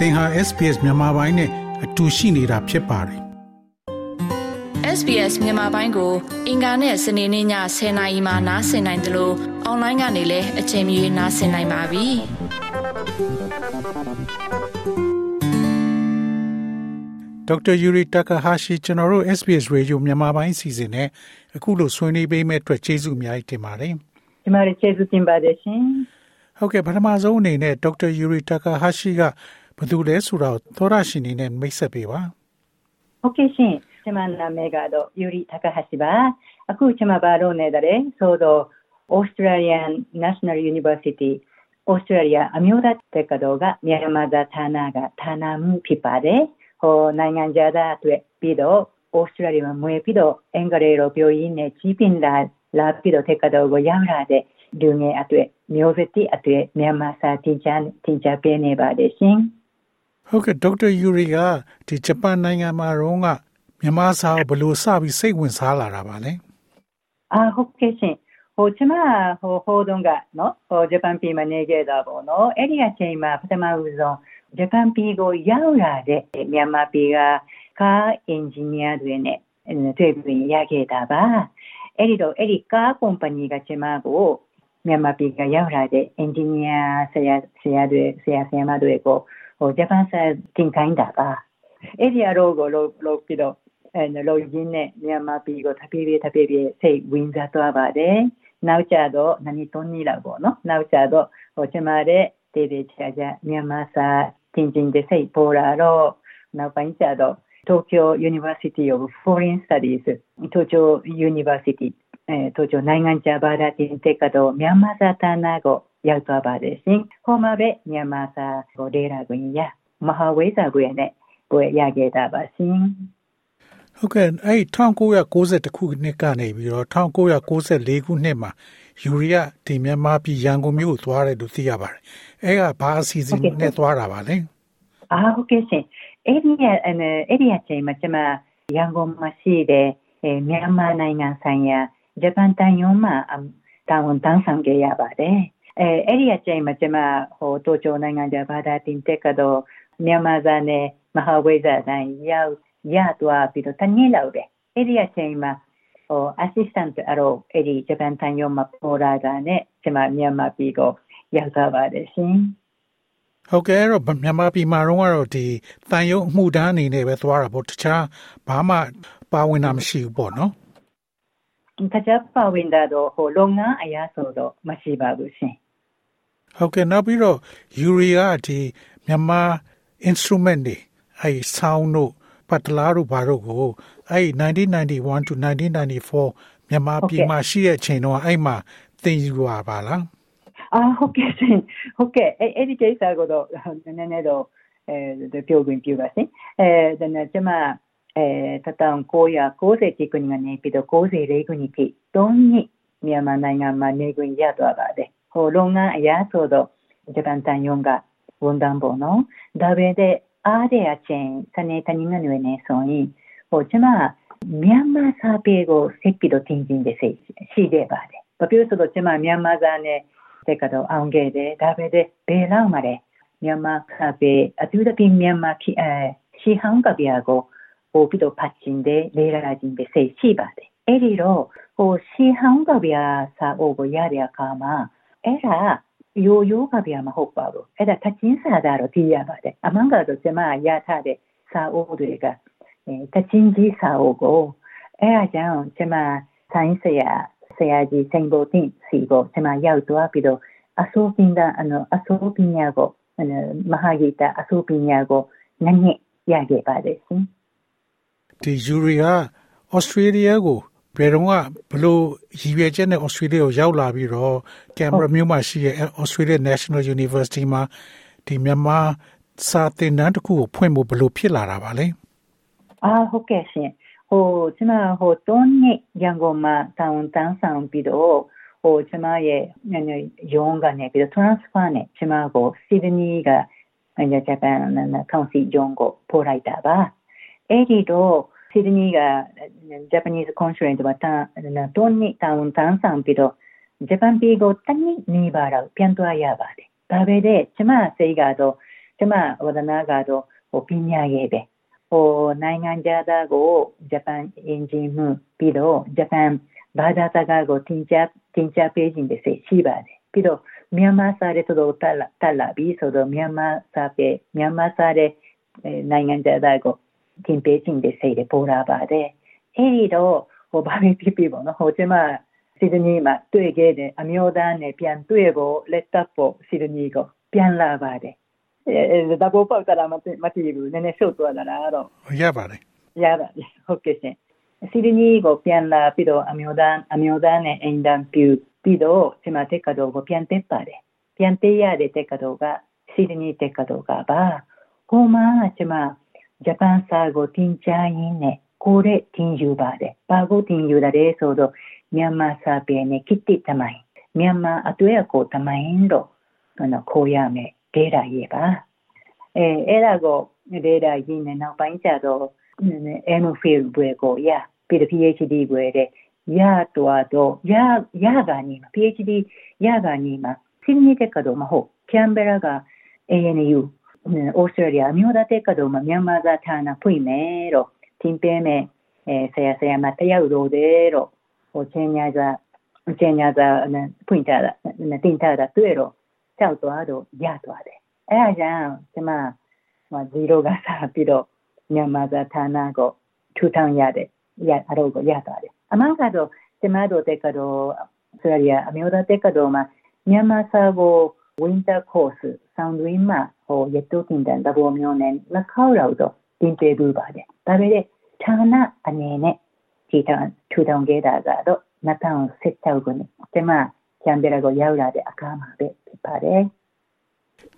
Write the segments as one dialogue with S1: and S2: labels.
S1: သင်ဟာ SPS မြန်မာပိုင်းနဲ့အတူရှိနေတာဖြစ်ပါတယ်
S2: SBS မြန်မာပိုင်းကို အင်ကာနဲ့စနေနေ့ည10:00နာရီမှနားဆင်နိုင်တယ်လို့အွန်လိုင်းကနေလည်းအချိန်မီနားဆင်နိုင်ပါပြီ
S1: ဒေါက်တာယူရီတာကာဟာရှိကျွန်တော်တို့ SBS Radio မြန်မာပိုင်းစီစဉ်နဲ့အခုလိုဆွေးနွေးပေးမဲ့အတွက်ကျေးဇူးအများကြီးတင်ပါတယ်
S3: ကျမတို့ကျေးဇူးတင်ပါတယ်ရှင်
S1: ဟုတ်ကဲ့ပထမဆုံးအနေနဲ့ဒေါက်တာယူရီတာကာဟာရှိက ဘယ်သူလဲဆိုတော့သောရရှင်နေနဲ့မိတ်ဆက်ပေးပါ
S3: ဟုတ်ကဲ့ရှင်ကျမနာမည်ကတော့ယူရီတာကာဟာရှိပါအခုကျမဘာလို့နေတယ်ဆိုတော့ Australian National University ဩစတြေးလျအမျိုးသားတက္ကသိုလ်ကမြန်မာသာဌာနကဌာနမှုဖြစ်ပါတယ်ဟိုနိုင်ငံခြားသားအတွက်ပြီးတော့ဩစတြေးလျမှာမွေပြီးတော့အင်္ဂလိပ်လိုပြောရင်းနဲ့ကြီးပင်လာလာပြီးတော့တက္ကသိုလ်ကိုရောက်လာတဲ့လူငယ်အတွက်မျိုးစတိအတွက်မြန်မာစာသင်ကြားသင်ကြားပေးနေပါတယ်ရှင်
S1: ဟုတ်ကဲ့ဒေါက်တာယူရီကဒီဂျပန်နိုင်ငံမှာတော့ကမြန်မာစာဘယ်လိုစပြီးစိတ်ဝင်စားလာတာပါလဲ
S3: အာဟုတ်ကဲ့ရှင်ဟိုကျမဟိုဟိုတုန်းကနော်ဟိုဂျပန်ပြည်မှာနေခဲ့တာပေါ့နော်အဲ့ဒီအချိန်မှာပထမဦးဆုံးဂျပန်ပြည်ကိုရောက်လာတဲ့မြန်မာပြည်ကကားအင်ဂျင်နီယာတွေနဲ့တွေ့ပြီးရခဲ့တာပါအဲ့ဒီတော့အဲ့ဒီကားကုမ္ပဏီကကျမကိုမြန်မာပြည်ကရောက်လာတဲ့အင်ဂျင်နီယာဆရာဆရာတွေဆရာဆရာမတွေကို ジャパンサイ展開だが、エリアローゴロロピド、あのロジンネ、ミャンマーピーゴ、タピビエタピビエ、セイ、ウィンザートアバーで、ナウチャード、ナニトンニラゴの、ナウチャード、オチェマーレ、テレチャジャ、ミャンマーサー、ティンジンでセイ、ポーラーロー、ナウパインチャード、東京ユニバーシティオブフォーリンスタディーズ、東京ユニバーシティ、え、東京ナイガンチャーバーラティンテカド、ミャンマーザータナゴ、 ရောက်သွားပါတယ်ရှင်။ဟောမှာပဲမြန်မာစာကိုဒေတာကိုရမဟာဝိဇ္ဇာကိုရနဲ့ကိုရခဲ့တာပါရှင်။
S1: ဟုတ်ကဲ့အဲ့1990ခုနှစ်ကနေပြီးတော့1994ခုနှစ်မှာယူရီးယားဒီမြန်မာပြည်ရန်ကုန်မြို့ကိုသွားတယ်လို့သိရပါတယ်။အဲ့ကဘာအစီအစဉ်နဲ့သွားတာပါလဲ။
S3: အာဟုတ်ကဲ့ရှင်။အဲ့ဒီအဲ့ဒီအချိန်မှာကျွန်မရန်ကုန်မှာရှိတဲ့မြန်မာနိုင်ငံဆိုင်ရာဂျပန်တန်ယုံမှာတာဝန်တန်းဆောင်ခဲ့ရပါတယ်။ အဲအဲ့ဒီအချိန်မှာကျွန်မဟိုတိုကျိုနိုင်ငံခြားဘာသာတင်တက်ကတော့မြန်မာဇာနဲ့မဟာဝိဇ္ဇာတိုင်းရောက်ရသွားပြီးတော့တနည်းလောက်ပဲအဲ့ဒီအချိန်မှာဟို assistant အရောအဲ့ဒီဂျပန်တန်ယုံမှာပေါ်လာတာနဲ့ကျွန်မမြန်မာပြည်ကိုရောက်သွားပါတယ်ရှင်
S1: ဟုတ်ကဲ့အဲ့တော့မြန်မာပြည်မှာတော့ကတော့ဒီတန်ယုံအမှုတန်းအနေနဲ့ပဲသွားတာပေါ့တခြားဘာမှပါဝင်တာမရှိဘူးပေါ့နော်
S3: တခြားပါဝင်တာတော့ဟိုလုပ်ငန်းအရာဆိုတော့မရှိပါဘူးရှင်
S1: ဟုတ်ကဲ့နောက်ပြီးတော့ယူရီကဒီမြန်မာ instrument တွေအဲ sound တို့ပတ်တလားတို့ဘာတို့ကိုအဲ1991 to 1994မြန်မာပြည်မှာရှိတဲ့အချိန်တော့အဲ့မှာသင်ယူပါပါလား
S3: အာဟုတ်ကဲ့ရှင်ဟုတ်ကဲ့အဲ့အဲ့ဒီကိစ္စကိုတော့နည်းနည်းတော့အဲပြောခွင့်ပြုပါစေအဲဒါနဲ့ကျွန်မအဲ1990ခုနှစ်ကနေပြီးတော့94ခုနှစ်ထိ3နှစ်မြန်မာနိုင်ငံမှာနေခွင့်ရသွားပါတယ် ဟိုလုပ်ငန်းအရာဆိုတော့ဂျပန်တန်ယုံကဝန်တန်းပေါ့နော်ဒါပေမဲ့အားတဲ့အချင်းစနေတနင်္ဂနွေနေ့ဆိုရင်ဟိုကျွန်မမြန်မာစာပေကိုစိတ်ပြီးတော့တင်ခြင်းတွေရှိခဲ့ပါတယ်ဘာဖြစ်လို့ဆိုတော့ကျွန်မမြန်မာစာနဲ့တက်ကတော့အောင်ခဲ့တယ်ဒါပေမဲ့ဘယ်လောက်မှလဲမြန်မာစာပေအထူးသဖြင့်မြန်မာခီအဲရှီဟောင်းကဗျာကိုပို့ပြီးတော့ဖတ်ခြင်းတွေလေ့လာခြင်းတွေစိတ်ရှိပါတယ်အဲ့ဒီတော့ဟိုရှီဟောင်းကဗျာစာအုပ်ကိုရတဲ့အခါမှာ အဲ့ဒါရိုးရိုးကဗျာမဟုတ်ပါဘူးအဲ့ဒါတချင်းစာသားတော့သိရပါတယ်အမှန်ကတော့ကျွန်မရထားတဲ့စာအုပ်တွေကတချင်းကြီးစာအုပ်ကိုအဲ့အကြောင်းကျွန်မဆိုင်းဆရာဆရာကြီးစိန်ဘိုတင်စီကိုကျွန်မရောက်သွားပြီးတော့အစိုးပညာအနော်အစိုးပညာကိုမဟာဂီတာအစိုးပညာကိုနည်းနည်းရခဲ့ပါတယ်ရှင်
S1: ဒီယူရီကဩစတြေးလျကို ဘယ်တော့ကဘလို့ရည်ရွယ်ချက်နဲ့ဩစတြေးလျကိုရောက်လာပြီးတော့ကင်မရာမြို့မှာရှိတဲ့ Australia National University မှာဒီမြန်မာစာသင်တန်းတစ်ခုကိုဖွင့်ဖို့ဘလို့ဖြစ်လာတာပါလဲ
S3: အာဟုတ်ကဲ့ရှင်ဟိုကျွန်မဟိုတွန်းနှစ်ရန်ကုန်မှာတောင်းတန်းဆောင်ပြီးတော့ဟိုကျွန်မရဲ့ရုံးကနေပြီးတော့ transfer နဲ့ကျွန်မကို Sydney ကဂျပန်ကောင်စီရုံးကိုပို့လိုက်တာပါအဲ့ဒီတော့ Sydney က Japanese consulate မှာတာတွန်းနှစ်တောင်းတန်းဆောင်ပြီးတော့ဂျပန်ပြည်ကိုတနည်းနေပါတော့ပြန်သွားရပါတယ်ဒါပေမဲ့ကျွန်မစိတ်ကတော့ကျမဝဒနာကတော့ဟိုပညာရေးပဲဟိုနိုင်ငံခြားသားကိုဂျပန်အင်ဂျင်မှုပြီးတော့ဂျပန်ဘာသာစကားကိုသင်ကြားသင်ကြားပေးခြင်းတွေရှိပါတယ်ပြီးတော့မြန်မာစာရဲတို့တက်လာတက်လာပြီးဆိုတော့မြန်မာစာပေမြန်မာစာရဲနိုင်ငံခြားသား ကိုသင်ပေးခြင်းတွေရှိတယ်ပေါ်လာပါတယ်အဲ့ဒီတော့ဟိုဘာပဲဖြစ်ဖြစ်ပေါ့နော်ဟိုကျမစီဒနီမှာတွေ့ခဲ့တဲ့အမျိုးသားနဲ့ပြန်တွေ့ဖို့လက်တပ်ဖို့စီဒနီကိုပြန်လာပါတယ်အဲဒါဘောပေါက်တာမမတည်ဘူးနည်းနည်းရှုပ်သွားတာတော့
S1: ရပါတယ်
S3: ရပါတယ်ဟုတ်ကဲ့ရှင်စီဒနီကိုပြန်လာပြီးတော့အမျိုးသားအမျိုးသားနဲ့အင်ဒန်ပြူပြီးတော့ဒီမှာတက်ကတော့ကိုပြန်တက်ပါတယ်ပြန်တက်ရတဲ့တက်ကတော့ကစီဒနီတက်ကတော့ကပါဟိုမှာကျမ ဂျပန်စာကိုတင်ကြားရင်းနဲ့ကိုယ်တဲ့တင်ယူပါတယ်။ဘာကိုတင်ယူတယ်ဆိုတော့မြန်မာစာပေနဲ့ကိတိတမိုင်းမြန်မာအတွေ့အကိုတမိုင်းတော့ခေါ်ရမယ်ဒေတာရေးပါ။အဲအဲ့ဒါကိုဒေတာရေးနဲ့နောက်ပိုင်းကျတော့ MPhil ဘွယ်ကိုရပြီးတော့ PhD ဘွယ်တဲ့ရတော့တော့ရရကနေ PhD ရကနေမှာစီနီတက်ကတော့မဟုတ်ကမ်ဘရာက ANU ဩစတြေးလျအမျိုးသားတက်ကတော့မြန်မာသာဌာနဖွင့်မယ်တော့တင်ပေးမယ်အဲဆရာဆရာမတယောက်တော့တဲ့တော့ဟိုချင်းညာစာချင်းညာစာဖွင့်ထားတာတင်ထားတာတွေ့တော့ကြောက်သွားတော့ရသွားတယ်အဲအကြောင်းကျွန်မဟိုဇီရိုကစားပြီးတော့မြန်မာသာဌာနကိုထူထောင်ရတဲ့ရအတော့ကိုရသွားတယ်အမှန်ကတော့ကျမတို့တက်ကတော့ဆရာအမျိုးသားတက်ကတော့မှာမြန်မာစာကို winter course ဆောင်းတွင်းမှာဟိုရတုတင်တဲ့သဘောမျိုးနဲ့လက်ခေါက်တော့တင်ပြပေးပါတယ်ဒါပေမဲ့ဌာနအနေနဲ့ဒီတန်ထူထောင်ခဲ့တာကတော့2016ခုနှစ်ကျမကျန်ပြရကိုရောက်လာတဲ့အခါမှာပဲဖြစ်ပါတယ်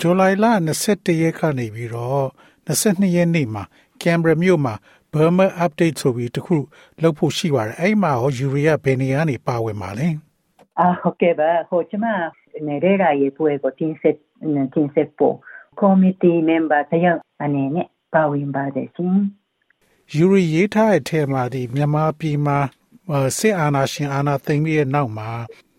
S1: ဇူလိုင်လ21ရက်ကနေပြီးတော့22ရက်နေ့မှာကင်ဘရာမြို့မှာ Burma update ဆိုပြီးတခုလုပ်ဖို့ရှိပါတယ်အဲ့မှာဟောယူရီးယားဘယ်နေရာနေပါဝင်ပါလဲ
S3: အာဟုတ်ကဲ့ပါဟိုကျမနေတဲ့ရာရေးပွဲကိုတင်ဆက်တင်ဆက်ဖို့ committee member တယောက်အနေနဲ့ပါဝင်ပါတယ်ရှင်
S1: ယူရီရေးထားတဲ့ထဲမှာဒီမြန်မာပြည်မှာစစ်အာဏာရှင်အာဏာသိမ်းပြီးတဲ့နောက်မှာ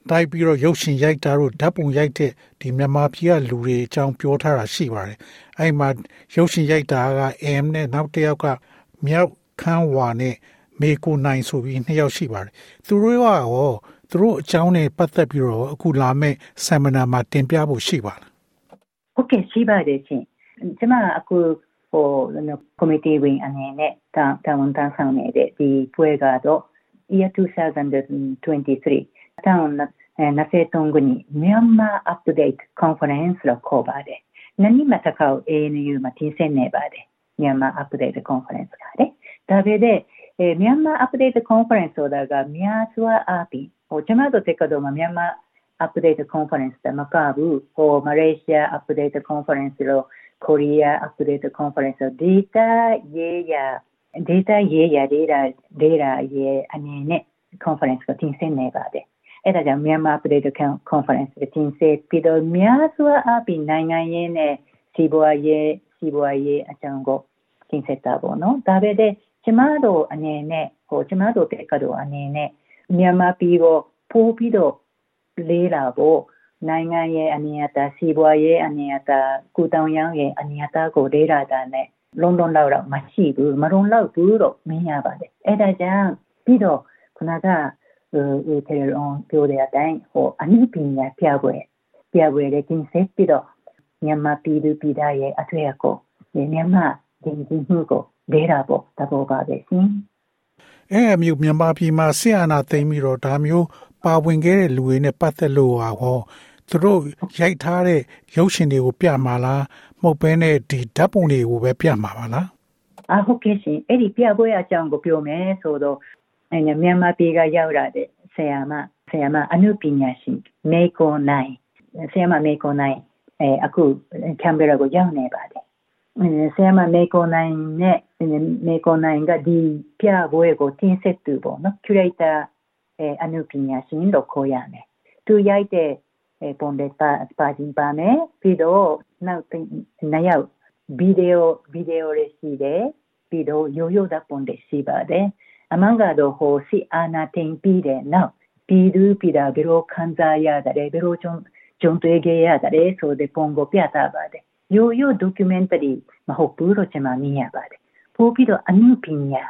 S1: တိုက်ပြီးတော့ရုပ်ရှင်ရိုက်တာတို့ဓာတ်ပုံရိုက်တဲ့ဒီမြန်မာပြည်ကလူတွေအကြောင်းပြောထားတာရှိပါတယ်။အဲ့မှာရုပ်ရှင်ရိုက်တာက M နဲ့နောက်တစ်ယောက်ကမြောက်ခန်းဝါနဲ့မေကိုနိုင်ဆိုပြီးနှစ်ယောက်ရှိပါတယ်။သူတို့ကရော သူတို့အကြောင်းနဲ့ပတ်သက်ပြီးတော့အခုလာမဲ့ဆမ်မနာမှာတင်ပြဖို့ရှိပါလား။
S3: ဟုတ်ကဲ့ရှိပါတယ်ရှင်။ကျွန်မအခုဟို committee ဝင်အနေနဲ့တာတာဝန်ထမ်းဆောင်နေတဲ့ဒီပွဲကတော့ year 2023တောင်း23ခုနှစ်မြန်မာ up to date conference လို့ခေါ်ပါတယ်။နနိမတခေါ ANU မှာတင်ဆက်နေပါတယ်။မြန်မာ up to date conference ကလေ။ဒါပေမဲ့မြန်မာ up to date conference ဆိုတာကများစွာအားဖြင့်ဟိုကျွန်တော်တို့တက်ကတော့မြန်မာ up to date conference တမကဘူးဟိုမလေးရှား up to date conference လို့ Korea up to date conference data ရေးရ data ရေးရ data data ရေးအနေနဲ့ conference ကိုတင်ဆက်နေပါတယ်အဲ့ဒါကြောင့်မြန်မာ Update Conference ကိုတင်ဆက်ပြီးတော့များစွာအပြင်နိုင်ငံရေးနဲ့စီးပွားရေးစီးပွားရေးအကြောင်းကိုတင်ဆက်တာပေါ့နော်ဒါပေမဲ့ကျမတို့အနေနဲ့ဟိုကျမတို့တက်ကတော့အနေနဲ့ မြန်မာပြည်ကိုပို့ပြီးတော့လေးလာဖို့နိုင်ငံရဲ့အနေအထားစီးပွားရေးအနေအထားကုတောင်ရောင်းရဲ့အနေအထားကိုဒေတာတာနဲ့လုံးလုံးလောက်တော့မရှိဘူးမရုံလောက်ဘူးတော့မင်းရပါတယ်အဲ့ဒါကြောင့်ပြီးတော့ခုနကဟိုတေရွန်ပြောတဲ့အတိုင်းဟိုအနည်းပညာပြပွဲပြပွဲတဲ့တင်ဆက်ပြီးတော့မြန်မာပြည်သူပြည်သားရဲ့အထွေအကိုမြန်မာဒီဒီမှုကိုဒေတာပေါ့တဘောပါပဲရှင်
S1: အဲမျိုးမြန်မာပြည်မှာဆီယနာသိမ်းပြီးတော့ဒါမျိုးပါဝင်ခဲ့တဲ့လူတွေနဲ့ပတ်သက်လို့ဟာဟောသူတို့ရိုက်ထားတဲ့ရုပ်ရှင်တွေကိုပြမှာလားမဟုတ်ဘဲနဲ့ဒီဓာတ်ပုံတွေကိုပဲပြမှာပါလား
S3: အဟုတ်ကဲ့ရှင်အဲ့ဒီပြပွဲအကြောင်းကိုပြောမယ်ဆိုတော့အဲမြန်မာပြည်ကရောက်လာတဲ့ဆရာမဆရာမအနုပညာရှင်မေကိုနိုင်ဆရာမမေကိုနိုင်အဲအခုကမ်ဘရာကိုရောက်နေပါတယ် ဆရာမမေကိုနိုင်နဲ့မေကိုနိုင်ကဒီပြပွဲကိုတင်ဆက်သူပေါ့နော်ကျူရိတာအဲအနုပညာရှင်လို့ခေါ်ရမယ်သူရိုက်တဲ့ပုံတွေပါပါခြင်းပါမယ်ပြီးတော့နောက်နှစ်ယောက်ဗီဒီယိုဗီဒီယိုရရှိတယ်ပြီးတော့ရိုးရိုးတဲ့ပုံတွေရှိပါတယ်အမှန်ကတော့ဟိုစီအာနာတင်ပြီးတဲ့နောက်ပြည်သူပြည်သားဘယ်လိုခံစားရတယ်ဘယ်လိုကြုံကြုံတွေ့ခဲ့ရတယ်ဆိုတဲ့ပုံကိုပြသပါတယ် ရိုးရိုး documentary မဟုတ်ဘူးလို့ကျွန်မမြင်ရပါတယ်ပို့ပြီးတော့အမှုပညာ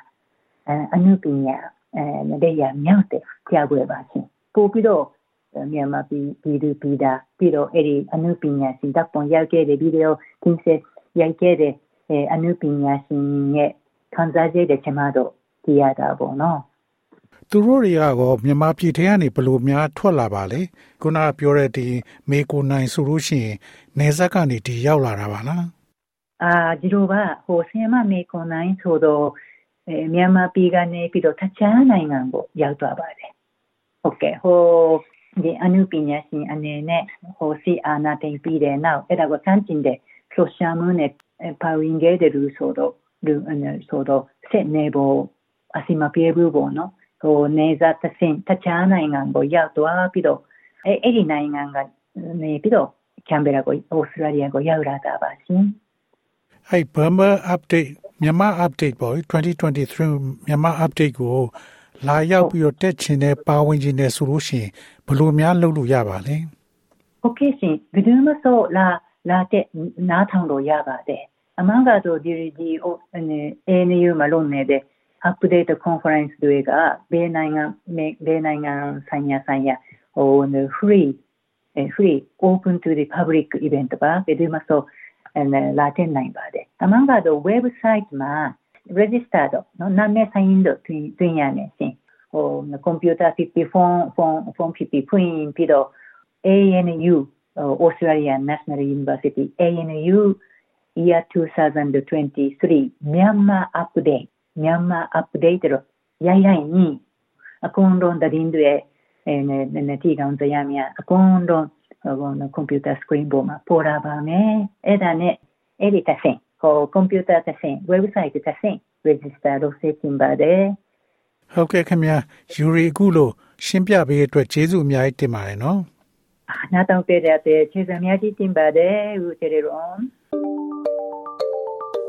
S3: အမှုပညာအဲတဲ့ရမြောက်တဲ့ကြားွယ်ပါရှင်ပို့ပြီးတော့မြန်မာပြည်ပြည်သူပြည်သားပြီးတော့အဲ့ဒီအမှုပညာရှင်တပ်ပုံရောက်ခဲ့တဲ့ဗီဒီယိုသင်ဆက်ရိုက်ခဲ့တဲ့အမှုပညာရှင်ရဲ့ခံစားချက်တွေကျွန်မတို့ကြည့်ရတာပေါ့နော်
S1: သူတို့တွေကတော့မြန်မာပြည်ထဲကနေဘလို့များထွက်လာပါလေခုနပြောတဲ့ဒီမေကိုနိုင်ဆိုလို့ရှိရင်နေဆက်ကနေဒီရောက်လာတာပါလား
S3: အာဒီလိုပါဟိုဆီယမမေကိုနိုင်ဆိုတော့အဲမြန်မာပြည်ကနေပြီးတော့တခြားနိုင်ငံကိုရောက်သွားပါတယ်ဟုတ်ကဲ့ဟိုဒီအနုပညာရှင်အနေနဲ့ဟိုစီအာနာတင်ပြီးတဲ့နောက်အဲ့ဒါကိုစမ်းကျင်တဲ့လှူရှာမှုနဲ့ပါဝင်ခဲ့တဲ့လူဆိုတော့လူအနေဆိုတော့စစ်နေဖို့အစီမပြေဘူးပေါ့နော် ဟိုနေဇာတစင်တခြားနိုင်ငံကိုရောက်သွားပြီးတော့အဲအဲ့ဒီနိုင်ငံကနေပြီးတော့ကင်ဘရာကိုအော်စတြေးလျကိုရောက်လာတာပါရှင်
S1: အဲ့ Burma update မြန်မာ update ပေါ့2023မြန်မာ update ကိုလာရောက်ပြီးတော့တက်ချင်တဲ့ပါဝင်ချင်တဲ့ဆိုလို့ရှိရင်ဘယ်လိုများလုပ်လို့ရပါလဲ။
S3: Okay ရှင်ဘယ်သူမှဆိုလာလာတဲ့နားထောင်လို့ရပါတယ်။အမှန်ကတော့ဒီဒီ NU မလုံးနေတဲ့ update conference တွေကဘယ်နိုင်ငံဘယ်နိုင်ငံဆိုင်ရာဆိုင်ရာဟို free free open to the public event ပါဘယ်သူမှဆိုအဲလာတဲ့နိုင်ပါတယ်အမှန်ကတော့ website မှာ register တော့နော်နာမည်ဆိုင်တော့တွင်တွင်ရနေရှင်ဟိုကွန်ပျူတာ50ဖုန်းဖုန်းဖုန်း50ဖွင့်ပြီးတော့ ANU Australia National University ANU year 2023 Myanmar update Myanmar update တော့ရိုင်းရိုင်းညီအကုန်လုံးတရင်တွေအဲနဲ့တီကောင်တရားများအကုန်လုံးဟိုကွန်ပျူတာ screen ပေါ်မှာပေါ်လာပါမယ်အဲ့ဒါနဲ့အဲ့ဒီတစ်ဆင့်ဟိုကွန်ပျူတာတစ်ဆင့် website တစ်ဆင့် register လုပ်စေချင်ပါတယ်
S1: ဟုတ်ကဲ့ခင်ဗျာယူရီအခုလို့ရှင်းပြပေးတဲ့အတွက်ကျေးဇူးအများကြီးတင်ပါတယ်နော်
S3: နားတောင်ပြတဲ့ကျေးဇူးအများကြီးတင်ပါတယ်ဦးကျေရုံ